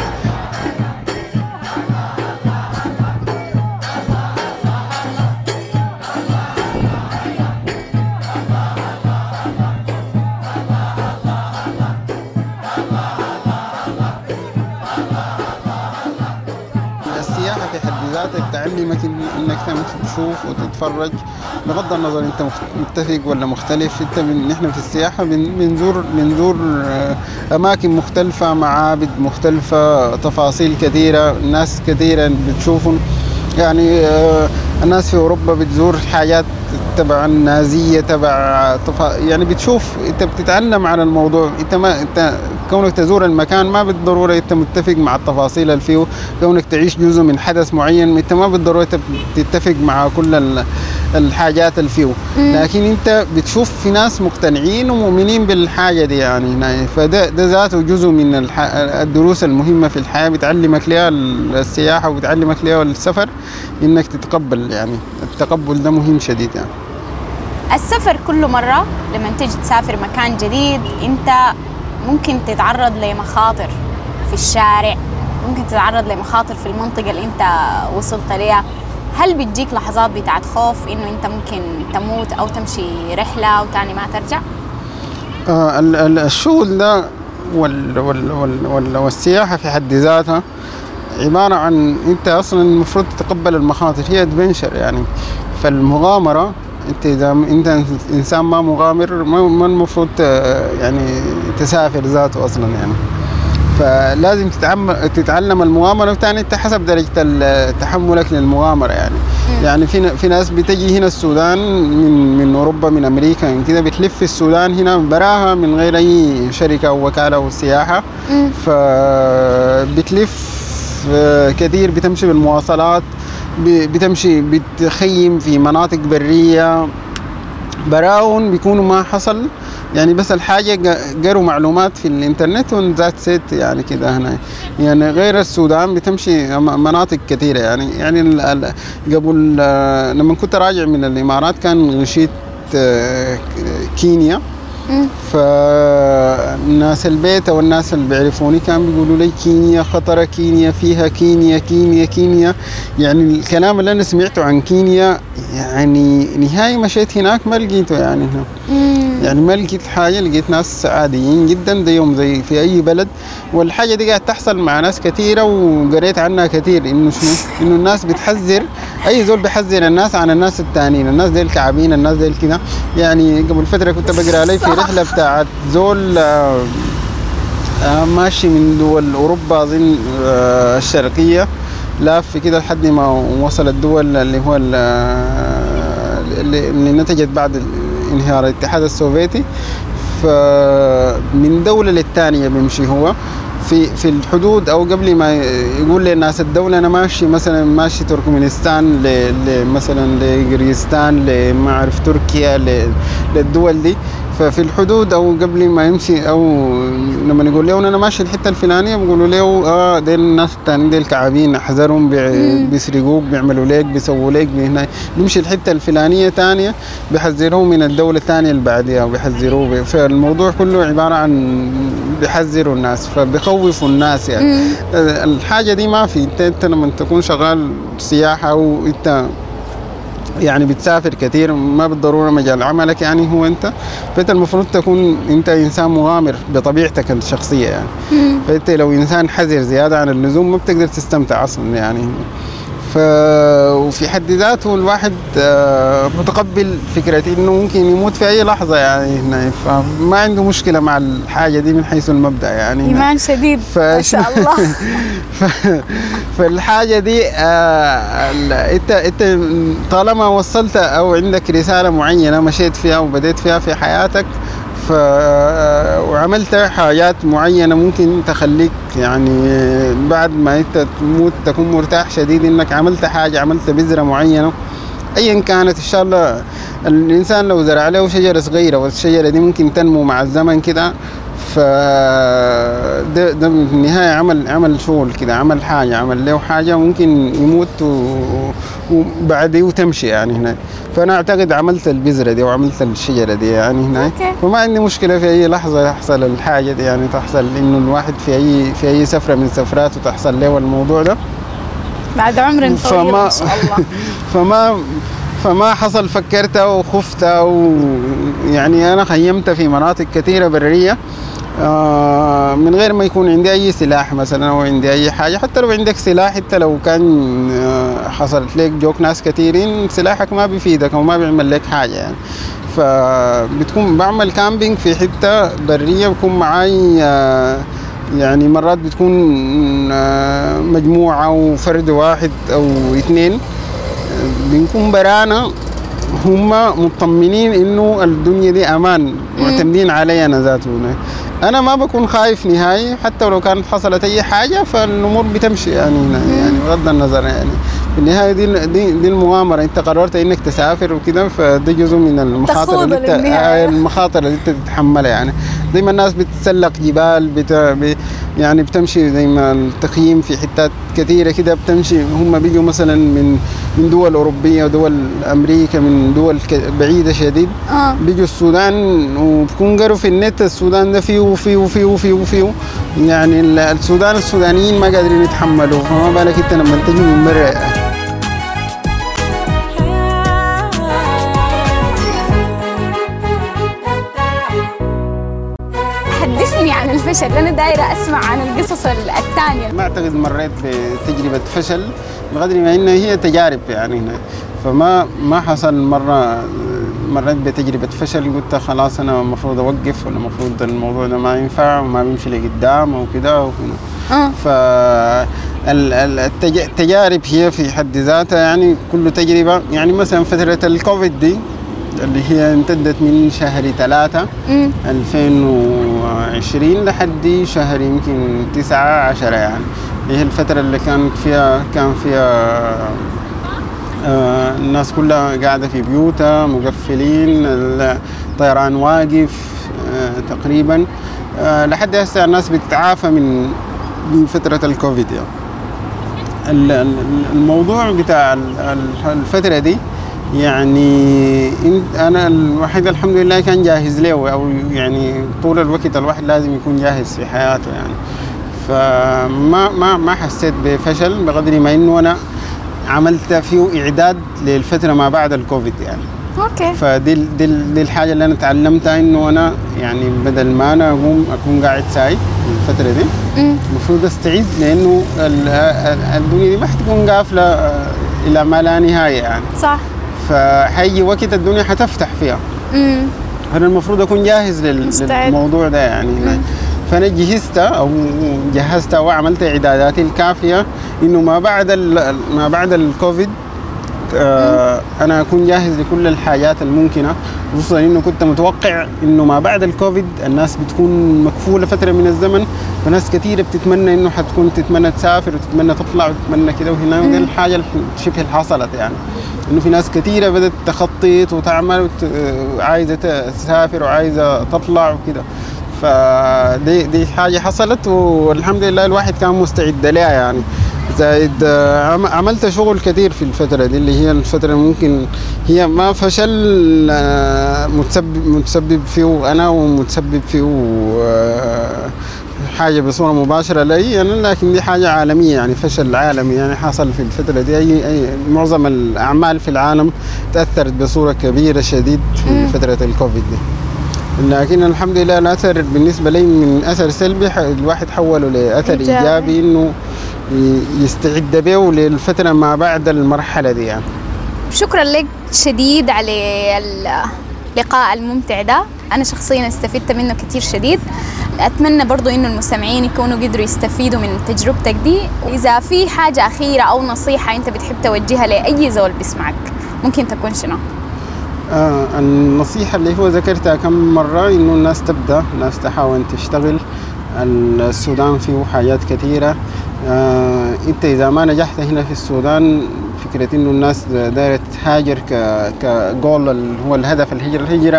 إن- إنك تشوف وتتفرج بغض النظر إنت متفق ولا مختلف إنت من نحن في السياحة بن- بنزور بنزور آه، أماكن مختلفة معابد مختلفة تفاصيل كثيرة ناس كثيرة بتشوفهم يعني آه، الناس في أوروبا بتزور حاجات تبع النازية تبع. يعني بتشوف إنت بتتعلم عن الموضوع إنت ما إنت كونك تزور المكان ما بالضرورة أنت متفق مع التفاصيل اللي فيه كونك تعيش جزء من حدث معين أنت ما بالضرورة تتفق مع كل ال- الحاجات اللي فيه لكن أنت بتشوف في ناس مقتنعين ومؤمنين بالحاجة دي يعني. فده ده ذاته جزء من. الدروس المهمة في الحياة بتعلمك ليها السياحة وبتعلمك ليها السفر إنك تتقبل يعني التقبل ده مهم شديد يعني السفر كل مرة لما تيجي تسافر مكان جديد أنت ممكن تتعرض لمخاطر في الشارع ممكن تتعرض لمخاطر في المنطقة اللي انت وصلت ليها هل بتجيك لحظات بتاعت خوف انه انت ممكن تموت أو تمشي رحلة وتاني ما ترجع؟ آه ال- ال- الشغل ده وال وال وال وال والسياحة في حد ذاتها عبارة عن أنت أصلا المفروض تتقبل المخاطر هي ادفنشر يعني فالمغامرة أنت إذا أنت إنسان ما مغامر ما المفروض ت- يعني تسافر ذاته أصلا يعني. فلازم. تتعلم المغامرة وتاني أنت حسب درجة تحملك للمغامرة يعني. يعني في في ناس بتجي هنا السودان من من أوروبا من أمريكا من كده بتلف في السودان هنا براها من غير أي شركة أو وكالة أو سياحة. فبتلف آه، كثير بتمشي بالمواصلات. بتمشي بتخيم في مناطق برية. براون بيكونوا ما حصل. يعني بس الحاجة قروا معلومات في الإنترنت and that's it يعني كده هنا. يعني غير السودان بتمشي مناطق كثيرة يعني. يعني قبل آه، لما كنت راجع من الإمارات كان غشيت آه، كينيا. فالناس البيت أو الناس اللي بيعرفوني كانوا بيقولوا لي كينيا خطرة كينيا فيها كينيا كينيا كينيا. يعني الكلام اللي أنا سمعته عن كينيا يعني نهاية مشيت هناك ما لقيته يعني هنا. يعني ما لقيت حاجة لقيت ناس عاديين جدا زيهم زي في أي بلد والحاجة دي قاعد تحصل مع ناس كثيرة وقريت عنها كثير إنه شنو؟ إنه الناس بتحذر أي زول بيحذر الناس عن الناس التانيين الناس دي الكعبين الناس دي كده. يعني قبل فترة كنت بقرأ علي في رحلة بتاعت زول آه، آه، ماشي من دول أوروبا أظن آه، الشرقية لف كده لحد ما وصل الدول اللي هو آه، اللي نتجت بعد انهيار الاتحاد السوفيتي. فمن دولة للتانية بيمشي هو. في في الحدود أو قبل ما يقول للناس الدولة أنا ماشي مثلا ماشي تركمانستان مثلا لقريستان لما أعرف تركيا للدول دي. ففي الحدود أو قبل ما يمشي أو لما يقول له أنا ماشي الحتة الفلانية بيقولوا له آه ديل الناس التانيين ديل كعابين احذرهم بي- بيسرقوك بيعملوا ليك بيسووا ليك هنا بيمشي الحتة الفلانية تانية بيحذروه من الدولة الثانية اللي بعدها وبيحذروه بي- فالموضوع كله عبارة عن بيحذروا الناس فبيخوفوا الناس يعني. آه، الحاجة دي ما في. إنت إنت لما تكون شغال سياحة وانت يعني بتسافر كثير ما بالضرورة مجال عملك يعني هو أنت. فأنت المفروض تكون أنت إنسان مغامر بطبيعتك الشخصية يعني. فأنت لو إنسان حذر زيادة عن اللزوم ما بتقدر تستمتع أصلا يعني. ف وفي حد ذاته الواحد آه، متقبل فكرة إنه ممكن يموت في أي لحظة يعني هنا فما عنده مشكلة مع الحاجة دي من حيث المبدأ يعني إيمان شديد ما شاء *laughs* الله. ف- فالحاجة دي آه، أنت أنت طالما وصلت أو عندك رسالة معينة مشيت فيها وبديت فيها في حياتك وعملت حاجات معينة ممكن تخليك يعني بعد ما انت تموت تكون مرتاح شديد انك عملت حاجة عملت بذرة معينة. ايا كانت إن شاء الله الإنسان لو زرع له شجرة صغيرة والشجرة دي ممكن تنمو مع الزمن كده ف ده, ده في النهايه عمل عمل شغل كده عمل حاجة عمل له حاجة ممكن يموت و... وبعديه وتمشي يعني هنا فأنا أعتقد عملت البذرة دي وعملت الشجرة دي يعني هنا okay. فما عندي مشكلة في أي لحظة يحصل الحاجة دي يعني تحصل إنه الواحد في اي في أي سفرة من سفراته تحصل له الموضوع ده. بعد عمر طويل فما ما شاء الله. *laughs* فما فما حصل فكرت وخفت ويعني أنا خيمت في مناطق كثيرة برية. من غير ما يكون عندي أي سلاح مثلا أو عندي أي حاجة. حتى لو عندك سلاح حتى لو كان آه، حصلت لك جوك ناس كثيرين سلاحك ما بيفيدك أو ما بيعمل لك حاجة يعني. فبتكون بعمل كامبينج في حتة برية بكون معاي آه، يعني مرات بتكون آه، مجموعة وفرد واحد أو اثنين. بنكون برانا هم مطمنين إنه الدنيا دي أمان معتمدين علي أنا ذاته. أنا ما بكون خايف نهائي حتى لو كانت حصلت أي حاجة فالأمور بتمشي يعني يعني بغض النظر يعني. في النهايه دي دي, دي المغامرة. انت قررت انك تسافر وكده فده جزء من المخاطر اللي انت. آه، المخاطر اللي انت تتحملها يعني. زي ما الناس بتتسلق جبال بت... ب... يعني بتمشي زي ما التخييم في حتات كثيرة كده بتمشي. هم بيجوا مثلا من من دول أوروبية ودول أمريكا من دول ك... بعيدة شديد. آه. بيجوا السودان وبكون قروا في النت السودان ده فيه وفيه وفيه وفيه وفيه. يعني ال- السودان السودانيين ما قادرين يتحملوا. فما بالك انت لما تجي من برا الفشل أنا دايرة أسمع عن القصص الثانية. ما أعتقد مريت بتجربة فشل بقدر ما إنها هي تجارب يعني هنا. فما ما حصل مرة مريت بتجربة فشل قلت خلاص أنا المفروض أوقف ولا المفروض الموضوع ده ما ينفع وما بيمشي لقدام وكده آه. ف التجارب هي في حد ذاتها يعني كل تجربة. يعني مثلا فترة الكوفيد دي اللي هي امتدت من شهر ثلاثة 2000 عشرين لحد شهر يمكن تسعة عشرة يعني هي الفترة اللي كانت فيها كان فيها آه، الناس كلها قاعدة في بيوتها مقفلين الطيران واقف آه، تقريبا آه، لحد هسه الناس بتتعافى من من فترة الكوفيد يعني. الموضوع بتاع الفترة دي يعني أنا الوحيد الحمد لله كان جاهز له أو يعني طول الوقت الواحد لازم يكون جاهز في حياته يعني. فما ما ما حسيت بفشل بقدر ما إنه أنا عملت فيه إعداد للفترة ما بعد الكوفيد يعني. okay. فدي دي, دي الحاجة اللي أنا تعلمتها إنه أنا يعني بدل ما أنا أقوم أكون قاعد ساي الفترة دي المفروض أستعيد لأنه ال- ال- الدنيا دي ما حتكون قافلة إلى ما لا نهاية يعني. صح. فحيجي وقت الدنيا حتفتح فيها. امم أنا المفروض أكون جاهز لل-. للموضوع ده يعني. فأنا جهزت أو جهزت وعملت إعداداتي الكافية إنه ما بعد ال- ما بعد الكوفيد آه أنا أكون جاهز لكل الحاجات الممكنة خصوصا إنه كنت متوقع إنه ما بعد الكوفيد الناس بتكون مكفولة فترة من الزمن فناس كثيره بتتمنى إنه حتكون تتمنى تسافر وتتمنى تطلع وتتمنى كده وهنا ودي الحاجة شبه اللي حصلت يعني. إنه في ناس كثيره بدأت تخطط وتعمل وت... عايزة تسافر وعايزة تطلع وكده. فدي دي حاجة حصلت والحمد لله الواحد كان مستعد لها يعني. زائد آه، عم- عملت شغل كثير في الفترة دي اللي هي الفترة ممكن هي ما فشل آه، متسبب متسبب فيه أنا ومتسبب فيه آه، حاجة بصورة مباشرة لي أنا لكن دي حاجة عالمية يعني فشل عالمي يعني حصل في الفترة دي. أي, أي معظم الأعمال في العالم تأثرت بصورة كبيرة شديد في فترة الكوفيد دي. لكن الحمد لله الأثر بالنسبة لي من أثر سلبي الواحد حوله لأثر إيجابي. ي- يستعد به للفترة ما بعد المرحلة دي يعني. شكرا لك شديد على اللقاء الممتع ده. أنا شخصيا استفدت منه كتير شديد. أتمنى برضو إنه المستمعين يكونوا قدروا يستفيدوا من تجربتك دي. إذا في حاجة أخيرة أو نصيحة أنت بتحب توجهها لأي زول بيسمعك ممكن تكون شنو؟ آه النصيحة اللي هو ذكرتها كم مرة إنه الناس تبدأ الناس تحاول تشتغل. السودان فيه حاجات كثيرة. آه إنت إذا ما نجحت هنا في السودان فكرة إنه الناس دايرة تهاجر كجول هو الهدف الهجرة الهجرة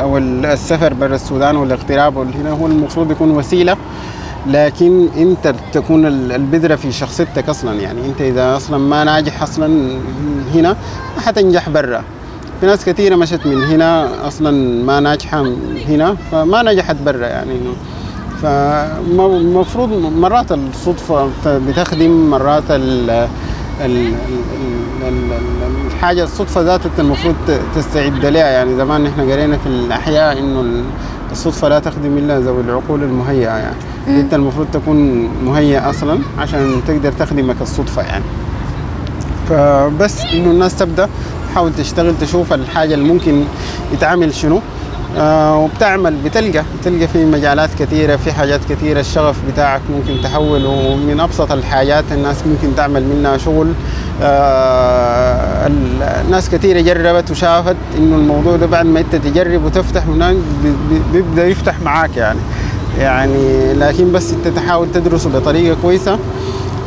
أو السفر برا السودان والاغتراب هنا هو المفروض يكون وسيلة. لكن إنت تكون ال- البذرة في شخصيتك أصلا. يعني إنت إذا أصلا ما ناجح أصلا هنا ما حتنجح برا. في ناس كثيرة مشت من هنا أصلا ما ناجحة هنا فما نجحت برا يعني انه فالمفروض مرات الصدفة بت- بتخدم مرات ال ال ال ال ال الحاجة الصدفة ذاتها المفروض تستعد لها. يعني زمان إحنا قرينا في الأحياء انه ال- الصدفة لا تخدم إلا ذوي العقول المهيئة يعني. انت المفروض تكون مهيئ أصلا عشان تقدر تخدمك الصدفة يعني. فبس إنه الناس تبدأ تحاول تشتغل تشوف الحاجة اللي ممكن يتعمل شنو. وبتعمل بتلقى بتلقى في مجالات كثيرة في حاجات كثيرة الشغف بتاعك ممكن تحوله من أبسط الحاجات الناس ممكن تعمل منها شغل. آه الناس كثيرة جربت وشافت إنه الموضوع ده بعد ما أنت تجرب وتفتح هناك بي- بي- بيبدأ يفتح معاك يعني. يعني لكن بس أنت تحاول تدرسه بطريقة كويسة.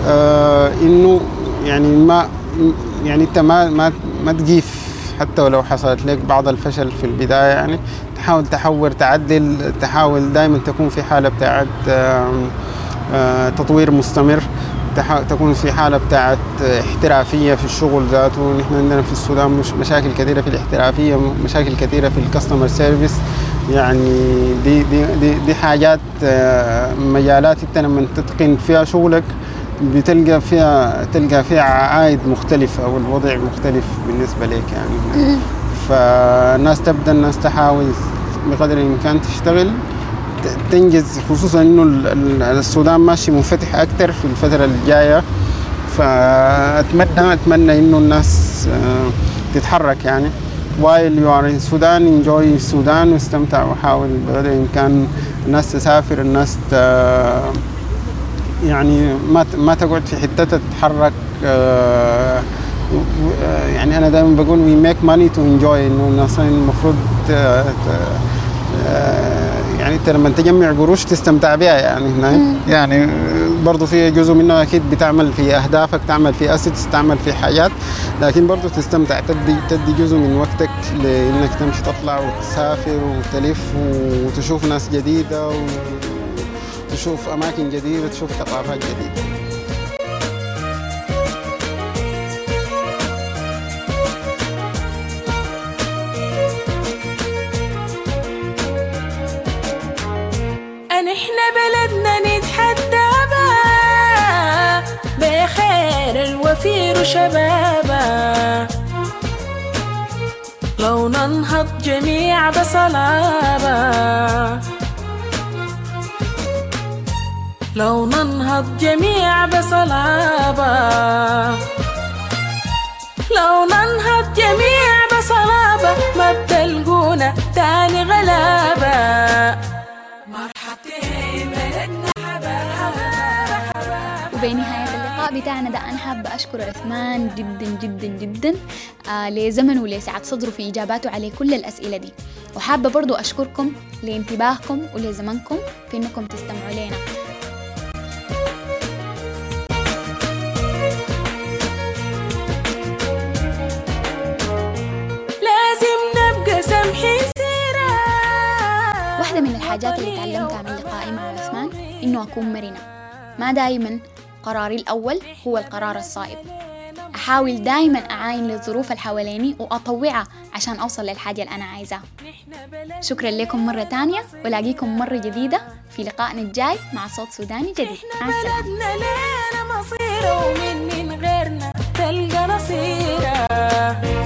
آه إنه يعني ما يعني أنت ما ما ما تجيف حتى ولو حصلت لك بعض الفشل في البداية يعني تحاول تحور تعدل تحاول دائما تكون في حالة بتاعت آه، تطوير مستمر تكون في حالة بتاعت احترافية في الشغل ذاته. نحن عندنا في السودان مش مشاكل كثيرة في الاحترافية مشاكل كثيرة في الكاستمر سيرفيس يعني دي دي دي, دي حاجات آه، مجالات انت لما تتقن فيها شغلك بتلقى فيها تلقى فيها عائد مختلف أو الوضع مختلف بالنسبة لك يعني. فالناس تبدأ الناس تحاول بقدر الإمكان تشتغل. تنجز خصوصا إنه ال- ال- السودان ماشي منفتح أكثر في الفترة الجاية. فأتمنى أتمنى إنه الناس آه، تتحرك يعني. While you are in Sudan enjoy السودان واستمتع وحاول بقدر الإمكان. الناس تسافر الناس ت... يعني ما ما تقعد في حتة تتحرك آه، آه، يعني أنا دائما بقول we make money to enjoy إنه الناس المفروض آه، يعني انت لما تجمع قروش تستمتع بها يعني هنا. يعني برضه في جزء منه أكيد بتعمل في أهدافك تعمل في assets تعمل في حاجات لكن برضه تستمتع تدي تدي جزء من وقتك لإنك تمشي تطلع وتسافر وتلف وتشوف ناس جديدة و... تشوف أماكن جديدة تشوف ثقافات جديدة. أن إحنا بلدنا نتحدى بخير الوفير شبابا. لو ننهض جميع بصلابة لو ننهض جميع بصلابة. لو ننهض جميع بصلابة ما بتلقونا تاني غلابة. مرحبتين بلدنا اللقاء بتاعنا ده أنا حابة أشكر عثمان جدا جدا جدا آه لزمنه ولسعة صدره في إجاباته على كل الأسئلة دي. وحابة برضو أشكركم لانتباهكم ولزمنكم في إنكم تستمعوا لنا الحاجات اللي تعلمتها من لقائي مع عثمان إنه أكون مرنة. ما دايما قراري الأول هو القرار الصائب. أحاول دايما أعاين للظروف الحواليني حواليني وأطوعها عشان أوصل للحاجة اللي أنا عايزاها شكرا لكم مرة تانية ولاقيكم مرة جديدة في لقائنا الجاي مع صوت سوداني جديد. مع بلدنا لينا مصيره ومن غيرنا تلقى نصيره.